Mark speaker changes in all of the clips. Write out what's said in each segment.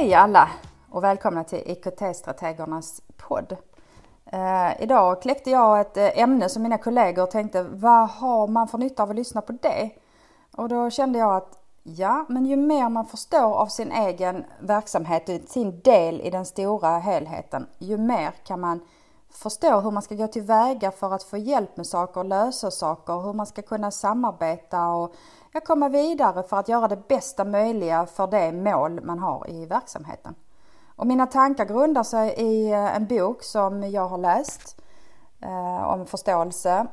Speaker 1: Hej alla och välkomna till IKT-strategernas podd. Eh, idag kläckte jag ett eh, ämne som mina kollegor tänkte, vad har man för nytta av att lyssna på det? Och då kände jag att ja, men ju mer man förstår av sin egen verksamhet och sin del i den stora helheten, ju mer kan man förstå hur man ska gå tillväga för att få hjälp med saker, lösa saker, hur man ska kunna samarbeta och ja, komma vidare för att göra det bästa möjliga för det mål man har i verksamheten. Och mina tankar grundar sig i eh, en bok som jag har läst eh, om förståelse.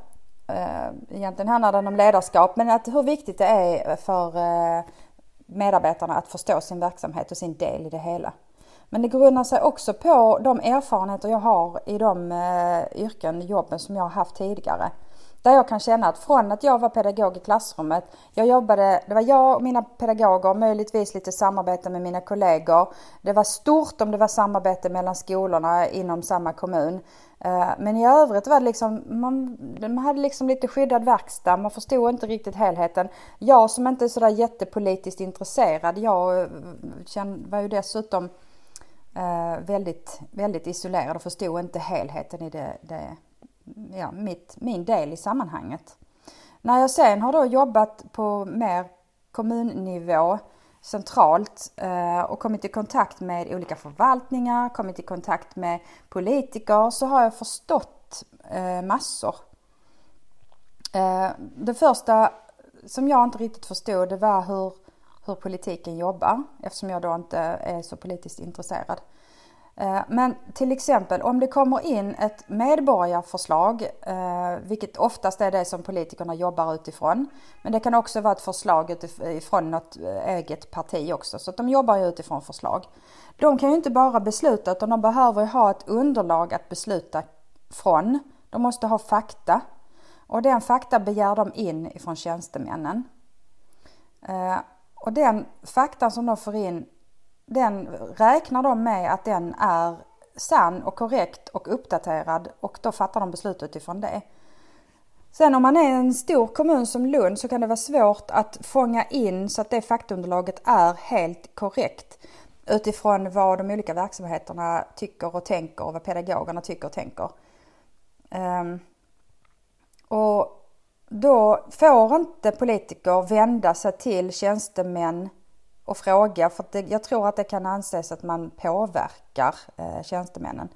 Speaker 1: Eh, egentligen handlar den om ledarskap men att hur viktigt det är för eh, medarbetarna att förstå sin verksamhet och sin del i det hela. Men det grundar sig också på de erfarenheter jag har i de eh, yrken, jobben som jag har haft tidigare. Där jag kan känna att från att jag var pedagog i klassrummet, jag jobbade, det var jag och mina pedagoger, möjligtvis lite samarbete med mina kollegor. Det var stort om det var samarbete mellan skolorna inom samma kommun. Eh, men i övrigt var det liksom, man, man hade liksom lite skyddad verkstad, man förstod inte riktigt helheten. Jag som inte är sådär jättepolitiskt intresserad, jag eh, var ju dessutom eh, väldigt, väldigt isolerad och förstod inte helheten i det, det ja, mitt, min del i sammanhanget. När jag sen har då jobbat på mer kommunnivå centralt eh, och kommit i kontakt med olika förvaltningar, kommit i kontakt med politiker så har jag förstått eh, massor. Eh, det första som jag inte riktigt förstod det var hur, hur politiken jobbar eftersom jag då inte är så politiskt intresserad. Eh, men till exempel om det kommer in ett medborgarförslag, eh, vilket oftast är det som politikerna jobbar utifrån. Men det kan också vara ett förslag utifrån något eh, eget parti också, så att de jobbar ju utifrån förslag. De kan ju inte bara besluta utan de behöver ha ett underlag att besluta från. De måste ha fakta och den fakta begär de in ifrån tjänstemännen. Och den fakta som de får in den räknar de med att den är sann och korrekt och uppdaterad och då fattar de beslut utifrån det. Sen om man är en stor kommun som Lund så kan det vara svårt att fånga in så att det faktaunderlaget är helt korrekt utifrån vad de olika verksamheterna tycker och tänker och vad pedagogerna tycker och tänker. Um, och då får inte politiker vända sig till tjänstemän och fråga för det, jag tror att det kan anses att man påverkar eh, tjänstemännen.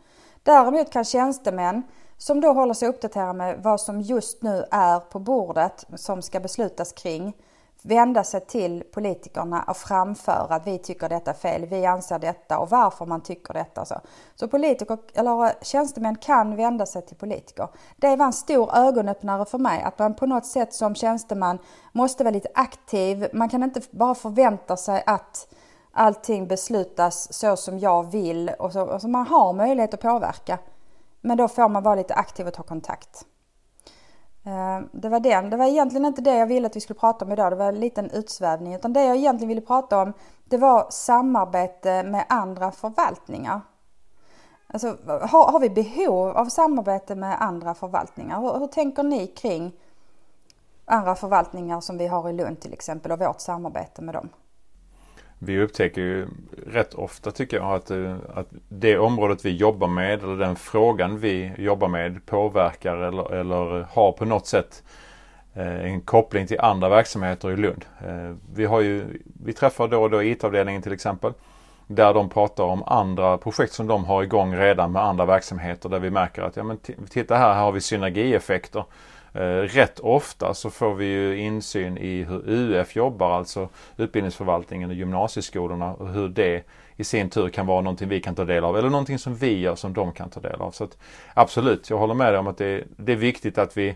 Speaker 1: Däremot kan tjänstemän som då håller sig uppdaterade med vad som just nu är på bordet som ska beslutas kring vända sig till politikerna och framföra att vi tycker detta är fel, vi anser detta och varför man tycker detta. Så, så politiker, eller eh, tjänstemän kan vända sig till politiker. Det var en stor ögonöppnare för mig att man på något sätt som tjänsteman måste vara lite aktiv. Man kan inte bara förvänta sig att allting beslutas så som jag vill och så, alltså man har möjlighet att påverka. Men då får man vara lite aktiv och ta kontakt. Eh, det var den. Det var egentligen inte det jag ville att vi skulle prata om idag. Det var en liten utsvävning. Utan det jag egentligen ville prata om det var samarbete med andra förvaltningar. Alltså, har, har vi behov av samarbete med andra förvaltningar? Hur, hur tänker ni kring andra förvaltningar som vi har i Lund till exempel och vårt samarbete med dem?
Speaker 2: Vi upptäcker ju rätt ofta tycker jag att, eh, att det området vi jobbar med eller den frågan vi jobbar med påverkar eller, eller har på något sätt eh, en koppling till andra verksamheter i Lund. Eh, vi, har ju, vi träffar då och då IT-avdelningen till exempel. Där de pratar om andra projekt som de har igång redan med andra verksamheter där vi märker att ja, men titta här, här har vi synergieffekter. Eh, rätt ofta så får vi ju insyn i hur UF jobbar, alltså utbildningsförvaltningen och gymnasieskolorna och hur det i sin tur kan vara någonting vi kan ta del av eller någonting som vi gör som de kan ta del av. Så att, Absolut, jag håller med dig om att det, det är viktigt att vi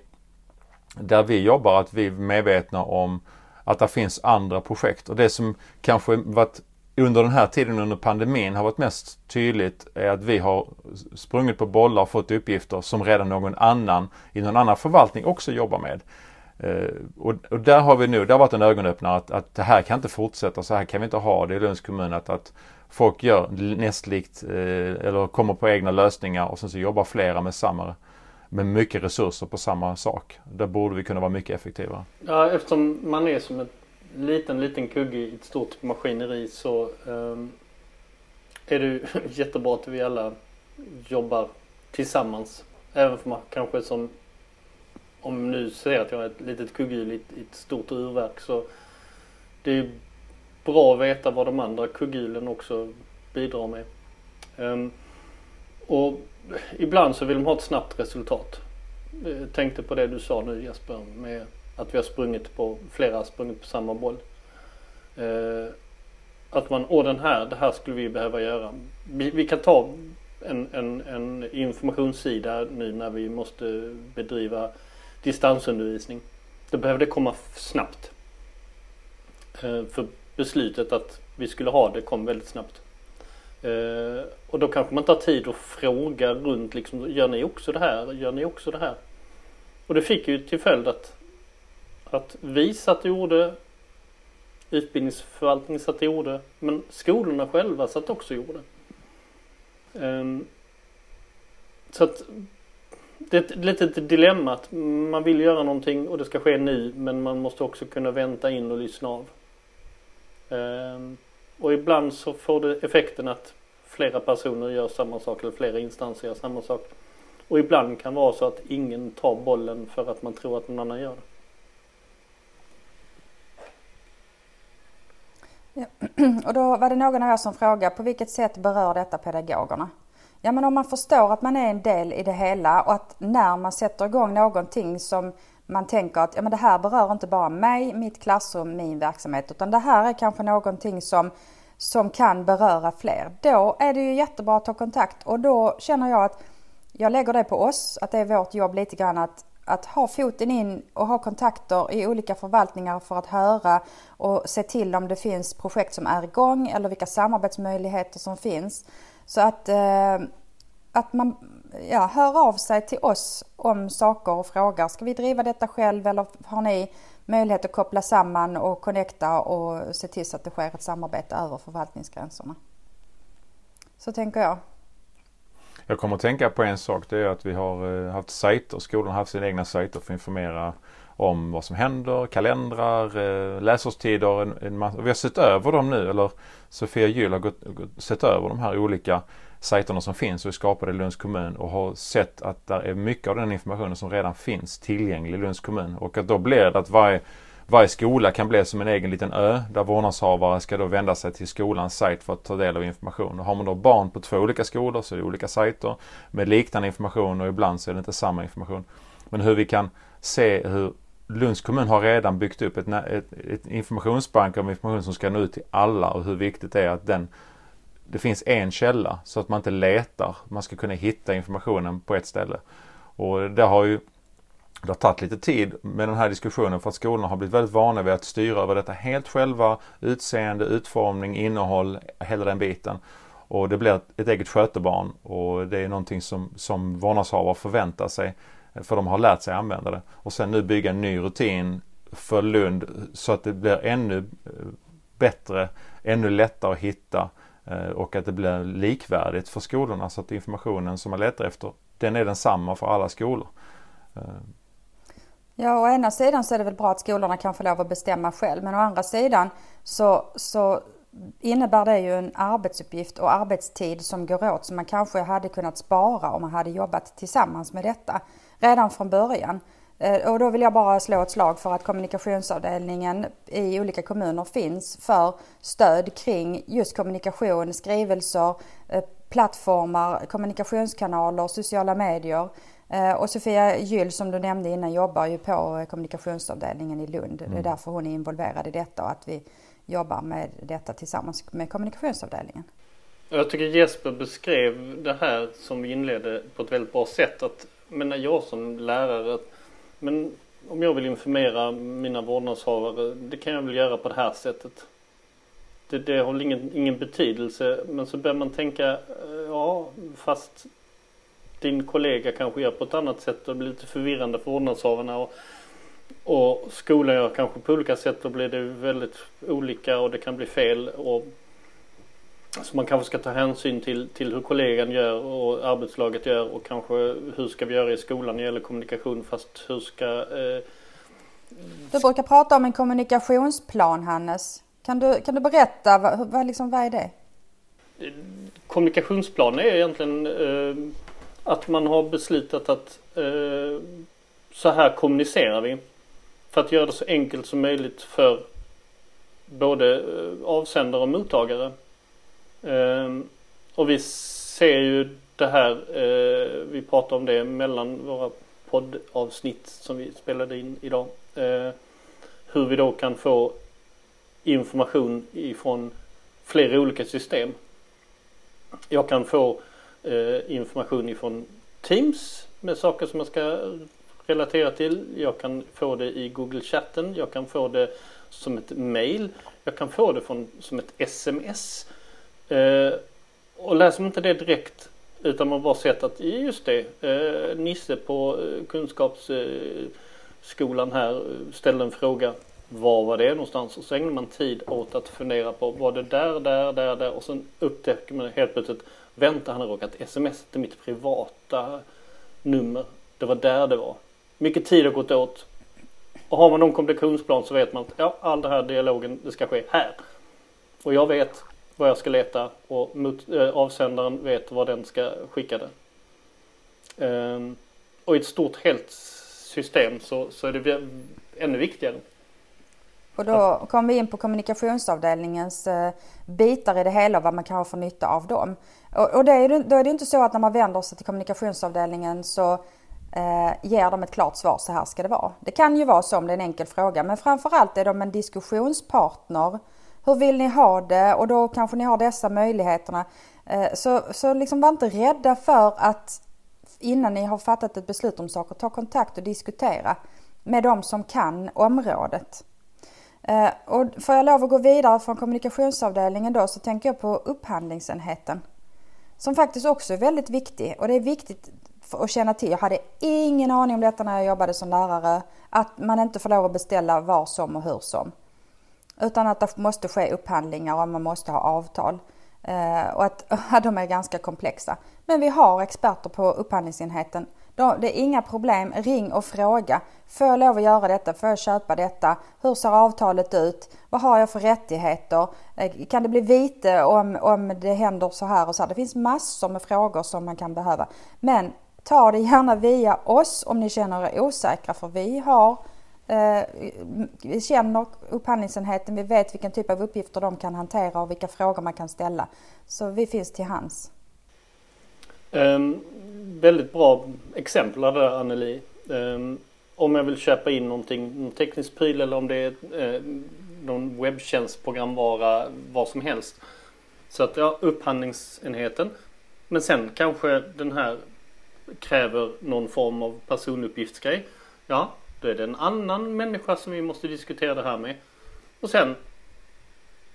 Speaker 2: där vi jobbar att vi är medvetna om att det finns andra projekt och det som kanske varit under den här tiden under pandemin har varit mest tydligt är att vi har sprungit på bollar och fått uppgifter som redan någon annan i någon annan förvaltning också jobbar med. Uh, och, och, där har vi nu, det har varit en ögonöppnare att, att det här kan inte fortsätta, så här kan vi inte ha det i Lunds kommun att, att folk gör nästlikt uh, eh, eller kommer på egna lösningar och sen så jobbar flera med samma med mycket resurser på samma sak. Där borde vi kunna vara mycket effektivare.
Speaker 3: Ja, eftersom man är som ett liten, liten kugge i ett stort maskineri så um, är det ju jättebra att vi alla jobbar tillsammans. Även för man kanske som om nu ser att jag har ett litet kugghjul i ett stort urverk så det är bra att veta vad de andra kugghjulen också bidrar med. Um, och ibland så vill de ha ett snabbt resultat. Jag tänkte på det du sa nu Jesper med att vi har sprungit på, flera har sprungit på samma boll. Eh, att man, åh den här, det här skulle vi behöva göra. Vi, vi kan ta en, en, en informationssida nu när vi måste bedriva distansundervisning. Då behöver det komma snabbt. Eh, för beslutet att vi skulle ha det kom väldigt snabbt. Eh, och då kanske man tar tid att fråga runt liksom, gör ni också det här? Gör ni också det här? Och det fick ju till följd att, att vi satt och gjorde, utbildningsförvaltningen satt och gjorde, men skolorna själva satt också och gjorde. Ehm, så att det är ett litet dilemma att man vill göra någonting och det ska ske nu men man måste också kunna vänta in och lyssna av. Ehm, och ibland så får det effekten att flera personer gör samma sak eller flera instanser gör samma sak. Och ibland kan det vara så att ingen tar bollen för att man tror att någon annan gör det.
Speaker 1: Ja. Och då var det någon av er som frågade på vilket sätt berör detta pedagogerna? Ja men om man förstår att man är en del i det hela och att när man sätter igång någonting som man tänker att ja, men det här berör inte bara mig, mitt klassrum, min verksamhet utan det här är kanske någonting som, som kan beröra fler. Då är det ju jättebra att ta kontakt och då känner jag att jag lägger det på oss, att det är vårt jobb lite grann att, att ha foten in och ha kontakter i olika förvaltningar för att höra och se till om det finns projekt som är igång eller vilka samarbetsmöjligheter som finns. Så att, eh, att man ja, hör av sig till oss om saker och frågar. Ska vi driva detta själv eller har ni möjlighet att koppla samman och connecta och se till så att det sker ett samarbete över förvaltningsgränserna? Så tänker jag.
Speaker 2: Jag kommer att tänka på en sak. Det är att vi har eh, haft sajter. Skolan har haft sina egna sajter för att informera om vad som händer, kalendrar, eh, läsårstider. En, en vi har sett över dem nu, eller Sofia Gyll har gått, gått, sett över de här olika sajterna som finns och är skapade i Lunds kommun och har sett att det är mycket av den informationen som redan finns tillgänglig i Lunds kommun. Och att då blir det att varje, varje skola kan bli som en egen liten ö där vårdnadshavare ska då vända sig till skolans sajt för att ta del av information. Och har man då barn på två olika skolor så är det olika sajter med liknande information och ibland så är det inte samma information. Men hur vi kan se hur Lunds kommun har redan byggt upp ett, ett, ett informationsbank av information som ska nå ut till alla och hur viktigt det är att den det finns en källa så att man inte letar. Man ska kunna hitta informationen på ett ställe. Och det har ju det har tagit lite tid med den här diskussionen för att skolorna har blivit väldigt vana vid att styra över detta helt själva. Utseende, utformning, innehåll, hela den biten. Och det blir ett eget skötebarn och det är någonting som, som vårdnadshavare förväntar sig. För de har lärt sig använda det. Och sen nu bygga en ny rutin för Lund så att det blir ännu eh, bättre, ännu lättare att hitta eh, och att det blir likvärdigt för skolorna så att informationen som man letar efter den är densamma för alla skolor. Eh,
Speaker 1: Ja, å ena sidan så är det väl bra att skolorna kan få lov att bestämma själv men å andra sidan så, så innebär det ju en arbetsuppgift och arbetstid som går åt som man kanske hade kunnat spara om man hade jobbat tillsammans med detta redan från början. Eh, och då vill jag bara slå ett slag för att kommunikationsavdelningen i olika kommuner finns för stöd kring just kommunikation, skrivelser, eh, plattformar, kommunikationskanaler, sociala medier. Eh, och Sofia Gyll som du nämnde innan jobbar ju på kommunikationsavdelningen i Lund. Mm. Det är mm. därför hon är involverad i detta och att vi jobbar med detta tillsammans med kommunikationsavdelningen.
Speaker 3: Jag tycker Jesper beskrev det här som vi inledde på ett väldigt bra sätt. Att, men jag som lärare men om jag vill informera mina vårdnadshavare, det kan jag väl göra på det här sättet. Det, det har ingen, ingen betydelse, men så börjar man tänka, eh, ja fast din kollega kanske gör på ett annat sätt och det blir lite förvirrande för vårdnadshavarna. Och, och skolan gör kanske på olika sätt och blir det väldigt olika och det kan bli fel. Och så man kanske ska ta hänsyn till, till hur kollegan gör och arbetslaget gör och kanske hur ska vi göra i skolan när det gäller kommunikation fast hur ska... Eh...
Speaker 1: Du brukar prata om en kommunikationsplan Hannes. Kan du, kan du berätta, vad, vad, liksom, vad är det?
Speaker 3: kommunikationsplanen är egentligen eh, att man har beslutat att eh, så här kommunicerar vi. För att göra det så enkelt som möjligt för både eh, avsändare och mottagare. Eh, och vi ser ju det här, eh, vi pratar om det mellan våra poddavsnitt som vi spelade in idag. Eh, hur vi då kan få information ifrån flera olika system. Jag kan få eh, Eh, information ifrån Teams med saker som jag ska relatera till. Jag kan få det i Google-chatten. Jag kan få det som ett mail. Jag kan få det från, som ett sms. Eh, och läser man inte det direkt utan man bara sett att just det, eh, Nisse på eh, kunskapsskolan här eh, ställde en fråga. Var var det någonstans? Och så ägnar man tid åt att fundera på var det där, där, där, där och sen upptäcker man helt plötsligt Vänta, han har råkat sms till mitt privata nummer. Det var där det var. Mycket tid har gått åt. Och har man någon kommunikationsplan så vet man att ja, all den här dialogen det ska ske här. Och jag vet vad jag ska leta och mot, äh, avsändaren vet vad den ska skicka det. Ehm, och i ett stort helt system så, så är det ännu viktigare.
Speaker 1: Och då kommer vi in på kommunikationsavdelningens eh, bitar i det hela och vad man kan ha för nytta av dem. Och, och det är, då är det inte så att när man vänder sig till kommunikationsavdelningen så eh, ger de ett klart svar, så här ska det vara. Det kan ju vara så om det är en enkel fråga, men framförallt är de en diskussionspartner. Hur vill ni ha det? Och då kanske ni har dessa möjligheterna. Eh, så så liksom var inte rädda för att innan ni har fattat ett beslut om saker, ta kontakt och diskutera med de som kan området. Eh, och får jag lov att gå vidare från kommunikationsavdelningen då så tänker jag på upphandlingsenheten. Som faktiskt också är väldigt viktig och det är viktigt att känna till. Jag hade ingen aning om detta när jag jobbade som lärare. Att man inte får lov att beställa var som och hur som. Utan att det måste ske upphandlingar och man måste ha avtal. Eh, och att de är ganska komplexa. Men vi har experter på upphandlingsenheten det är inga problem, ring och fråga. Får jag lov att göra detta? Får jag köpa detta? Hur ser avtalet ut? Vad har jag för rättigheter? Eh, kan det bli vite om, om det händer så här och så här? Det finns massor med frågor som man kan behöva. Men ta det gärna via oss om ni känner er osäkra för vi har eh, vi känner upphandlingsenheten, vi vet vilken typ av uppgifter de kan hantera och vilka frågor man kan ställa. Så vi finns till hands.
Speaker 3: Um, väldigt bra exempel av det där Anneli. Um, om jag vill köpa in någonting, någon teknisk pryl eller om det är eh, någon webbtjänstprogramvara, vad som helst. Så att ja, upphandlingsenheten. Men sen kanske den här kräver någon form av personuppgiftsgrej. Ja, då är det en annan människa som vi måste diskutera det här med. Och sen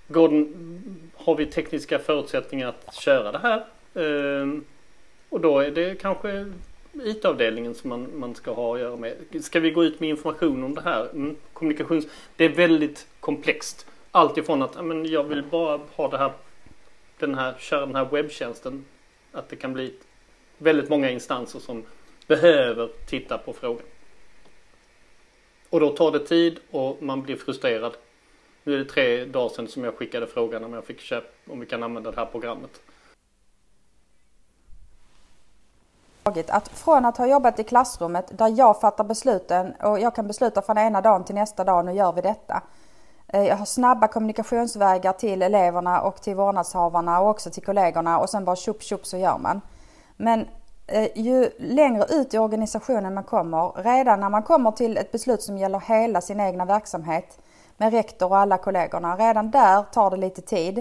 Speaker 3: den, har vi tekniska förutsättningar att köra det här. Eh, och då är det kanske IT-avdelningen som man, man ska ha att göra med. Ska vi gå ut med information om det här? Mm, kommunikations... Det är väldigt komplext. Allt ifrån att men jag vill bara ha det här, den här, köra den här webbtjänsten. Att det kan bli väldigt många instanser som behöver titta på frågan. Och då tar det tid och man blir frustrerad. Nu är det tre dagar sedan som jag skickade frågan om jag fick köpa, om vi kan använda det här programmet.
Speaker 1: Att från att ha jobbat i klassrummet där jag fattar besluten och jag kan besluta från ena dagen till nästa dag, nu gör vi detta. Eh, jag har snabba kommunikationsvägar till eleverna och till vårdnadshavarna och också till kollegorna och sen bara tjopp tjopp så gör man. Men eh, ju längre ut i organisationen man kommer, redan när man kommer till ett beslut som gäller hela sin egna verksamhet med rektor och alla kollegorna, redan där tar det lite tid.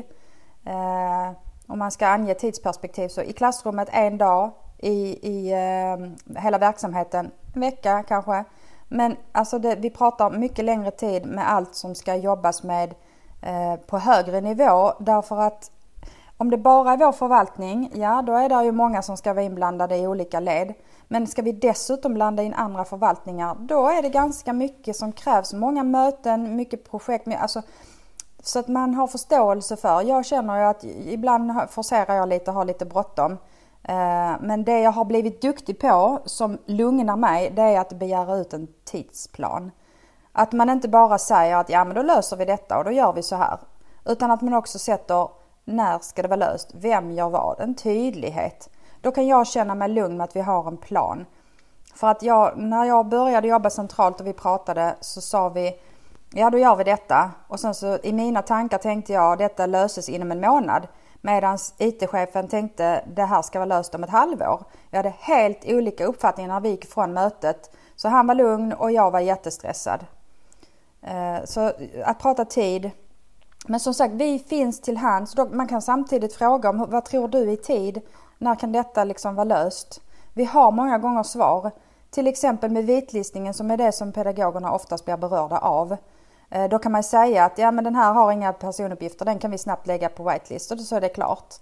Speaker 1: Eh, om man ska ange tidsperspektiv så i klassrummet en dag, i, i eh, hela verksamheten, en vecka kanske. Men alltså det, vi pratar mycket längre tid med allt som ska jobbas med eh, på högre nivå därför att om det bara är vår förvaltning, ja då är det ju många som ska vara inblandade i olika led. Men ska vi dessutom blanda in andra förvaltningar, då är det ganska mycket som krävs. Många möten, mycket projekt. Alltså, så att man har förståelse för. Jag känner ju att ibland forcerar jag lite och har lite bråttom. Eh, men det jag har blivit duktig på som lugnar mig det är att begära ut en tidsplan. Att man inte bara säger att ja men då löser vi detta och då gör vi så här. Utan att man också sätter när ska det vara löst? Vem gör vad? En tydlighet. Då kan jag känna mig lugn med att vi har en plan. För att jag, när jag började jobba centralt och vi pratade så sa vi Ja, då gör vi detta. Och sen så i mina tankar tänkte jag detta löses inom en månad. Medan IT-chefen tänkte det här ska vara löst om ett halvår. Vi hade helt olika uppfattningar när vi gick från mötet. Så han var lugn och jag var jättestressad. Eh, så att prata tid. Men som sagt, vi finns till hands. Man kan samtidigt fråga om vad tror du i tid? När kan detta liksom vara löst? Vi har många gånger svar. Till exempel med vitlistningen som är det som pedagogerna oftast blir berörda av. Eh, då kan man säga att ja, men den här har inga personuppgifter, den kan vi snabbt lägga på whitelist och så är det klart.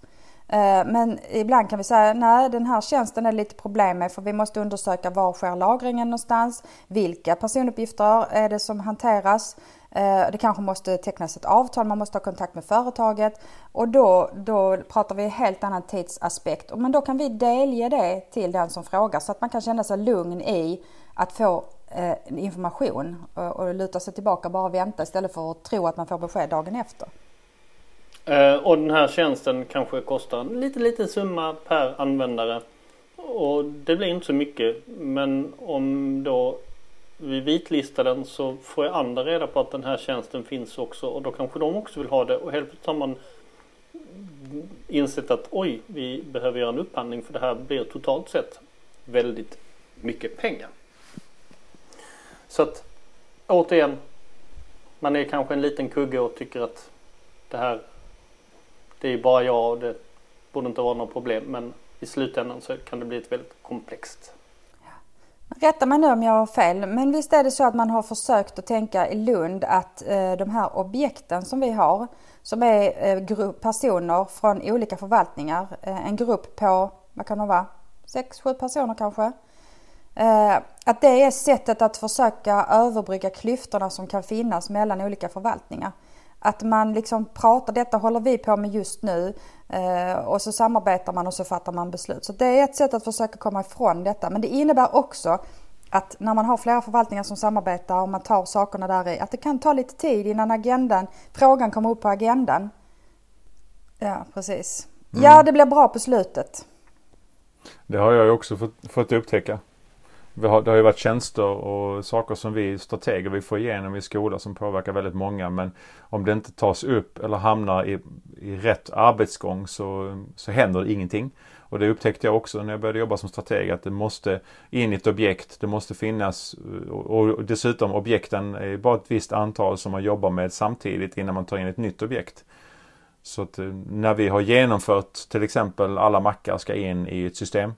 Speaker 1: Eh, men ibland kan vi säga nej den här tjänsten är lite problem med för vi måste undersöka var sker lagringen någonstans? Vilka personuppgifter är det som hanteras? Eh, det kanske måste tecknas ett avtal, man måste ha kontakt med företaget och då, då pratar vi helt annan tidsaspekt. Men då kan vi delge det till den som frågar så att man kan känna sig lugn i att få Eh, information och, och luta sig tillbaka och bara vänta istället för att tro att man får besked dagen efter.
Speaker 3: Eh, och den här tjänsten kanske kostar en liten, liten summa per användare. Och det blir inte så mycket. Men om då vi vitlistar den så får ju andra reda på att den här tjänsten finns också och då kanske de också vill ha det och helt plötsligt har man insett att oj, vi behöver göra en upphandling för det här blir totalt sett väldigt mycket pengar. Så att återigen, man är kanske en liten kugge och tycker att det här, det är bara jag och det borde inte vara något problem. Men i slutändan så kan det bli ett väldigt komplext.
Speaker 1: Rätta mig nu om jag har fel, men visst är det så att man har försökt att tänka i Lund att eh, de här objekten som vi har, som är eh, grupp, personer från olika förvaltningar, eh, en grupp på, vad kan de vara, sex, sju personer kanske, att det är sättet att försöka överbrygga klyftorna som kan finnas mellan olika förvaltningar. Att man liksom pratar, detta håller vi på med just nu eh, och så samarbetar man och så fattar man beslut. Så det är ett sätt att försöka komma ifrån detta. Men det innebär också att när man har flera förvaltningar som samarbetar och man tar sakerna där i, att det kan ta lite tid innan agendan, frågan kommer upp på agendan. Ja, precis. Mm. Ja, det blir bra på slutet.
Speaker 2: Det har jag ju också fått, fått upptäcka. Vi har, det har ju varit tjänster och saker som vi strateger vi får igenom i skolan som påverkar väldigt många. Men om det inte tas upp eller hamnar i, i rätt arbetsgång så, så händer det ingenting. Och det upptäckte jag också när jag började jobba som strateg att det måste in i ett objekt. Det måste finnas och dessutom objekten är bara ett visst antal som man jobbar med samtidigt innan man tar in ett nytt objekt. Så att eh, när vi har genomfört till exempel alla mackar ska in i ett system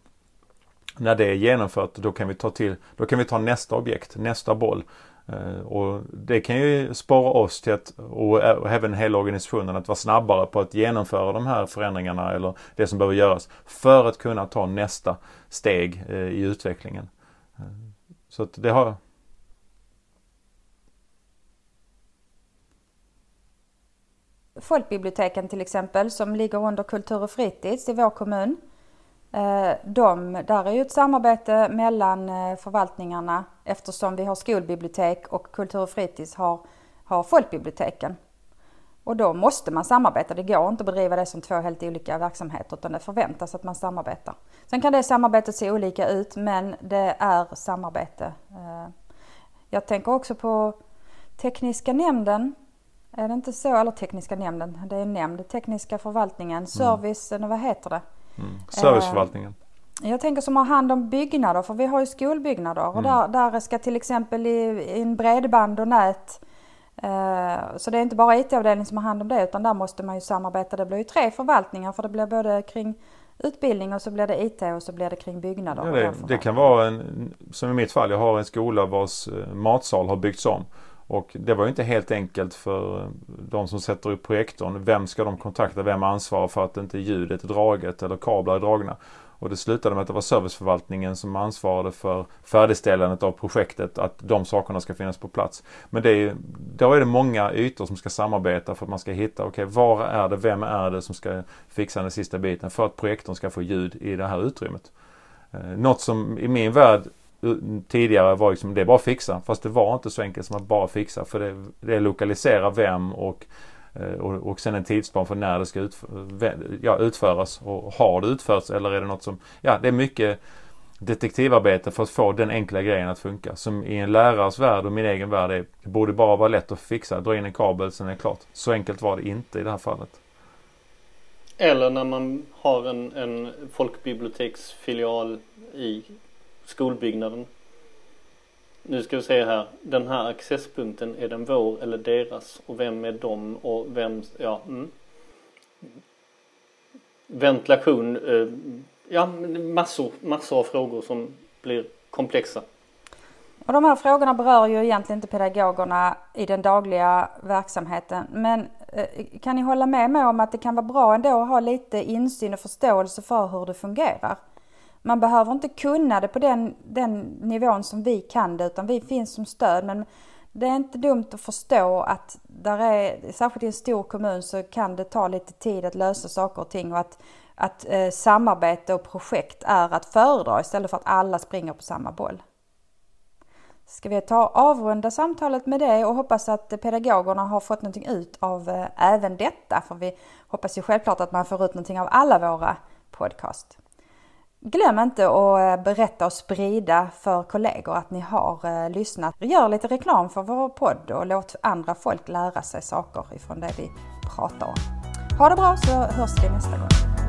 Speaker 2: när det är genomfört då kan vi ta till, då kan vi ta nästa objekt, nästa boll. Eh, och det kan ju spara oss till att, och även hela organisationen att vara snabbare på att genomföra de här förändringarna eller det som behöver göras för att kunna ta nästa steg eh, i utvecklingen. Eh, så att det har
Speaker 1: Folkbiblioteken till exempel som ligger under kultur och fritids i vår kommun de, där är ju ett samarbete mellan eh, förvaltningarna eftersom vi har skolbibliotek och kultur och fritids har, har folkbiblioteken. Och då måste man samarbeta. Det går inte att bedriva det som två helt olika verksamheter utan det förväntas att man samarbetar. Sen kan det samarbetet se olika ut men det är samarbete. Eh, jag tänker också på tekniska nämnden. Är det inte så? Eller tekniska nämnden, det är nämnd. Tekniska förvaltningen, mm. service, mm. vad heter det?
Speaker 2: Mm. Serviceförvaltningen.
Speaker 1: Eh, jag tänker som har hand om byggnader, för vi har ju skolbyggnader och mm. där, där ska till exempel in bredband och nät eh, så det är inte bara IT-avdelningen som har hand om det utan där måste man ju samarbeta. Det blir ju tre förvaltningar för det blir både kring utbildning och så blir det IT och så blir det kring byggnader.
Speaker 2: Ja, det, det kan vara en, som i mitt fall, jag har en skola vars eh, matsal har byggts om. Och det var ju inte helt enkelt för eh, de som sätter upp projektorn. Vem ska de kontakta? Vem ansvarar för att inte ljudet är draget eller kablar är dragna? Och det slutade med att det var serviceförvaltningen som ansvarade för färdigställandet av projektet, att de sakerna ska finnas på plats. Men det är, då är det många ytor som ska samarbeta för att man ska hitta, okej okay, var är det, vem är det som ska fixa den sista biten för att projektorn ska få ljud i det här utrymmet. Eh, något som i min värld tidigare var liksom det är bara att fixa. Fast det var inte så enkelt som att bara fixa. För det, det lokaliserar vem och eh, och, och sen en tidsplan för när det ska utf ja, utföras. Och har det utförts eller är det något som... Ja, det är mycket detektivarbete för att få den enkla grejen att funka. Som i en lärares värld och min egen värld är, det borde bara vara lätt att fixa. Dra in en kabel, sen är det klart. Så enkelt var det inte i det här fallet.
Speaker 3: Eller när man har en, en folkbiblioteksfilial i skolbyggnaden. Nu ska vi se här. Den här accesspunkten, är den vår eller deras? Och vem är de och vem, ja. Mm. Ventilation, eh, ja massor, massor av frågor som blir komplexa.
Speaker 1: Och de här frågorna berör ju egentligen inte pedagogerna i den dagliga verksamheten. Men eh, kan ni hålla med mig om att det kan vara bra ändå att ha lite insyn och förståelse för hur det fungerar? Man behöver inte kunna det på den, den nivån som vi kan det utan vi finns som stöd. Men det är inte dumt att förstå att där är, särskilt i en stor kommun så kan det ta lite tid att lösa saker och ting och att, att eh, samarbete och projekt är att föredra istället för att alla springer på samma boll. Ska vi ta avrunda samtalet med det och hoppas att pedagogerna har fått någonting ut av eh, även detta. För vi hoppas ju självklart att man får ut någonting av alla våra podcast. Glöm inte att eh, berätta och sprida för kollegor att ni har eh, lyssnat. Gör lite reklam för vår podd och låt andra folk lära sig saker ifrån det vi pratar om. Ha det bra så hörs vi nästa gång.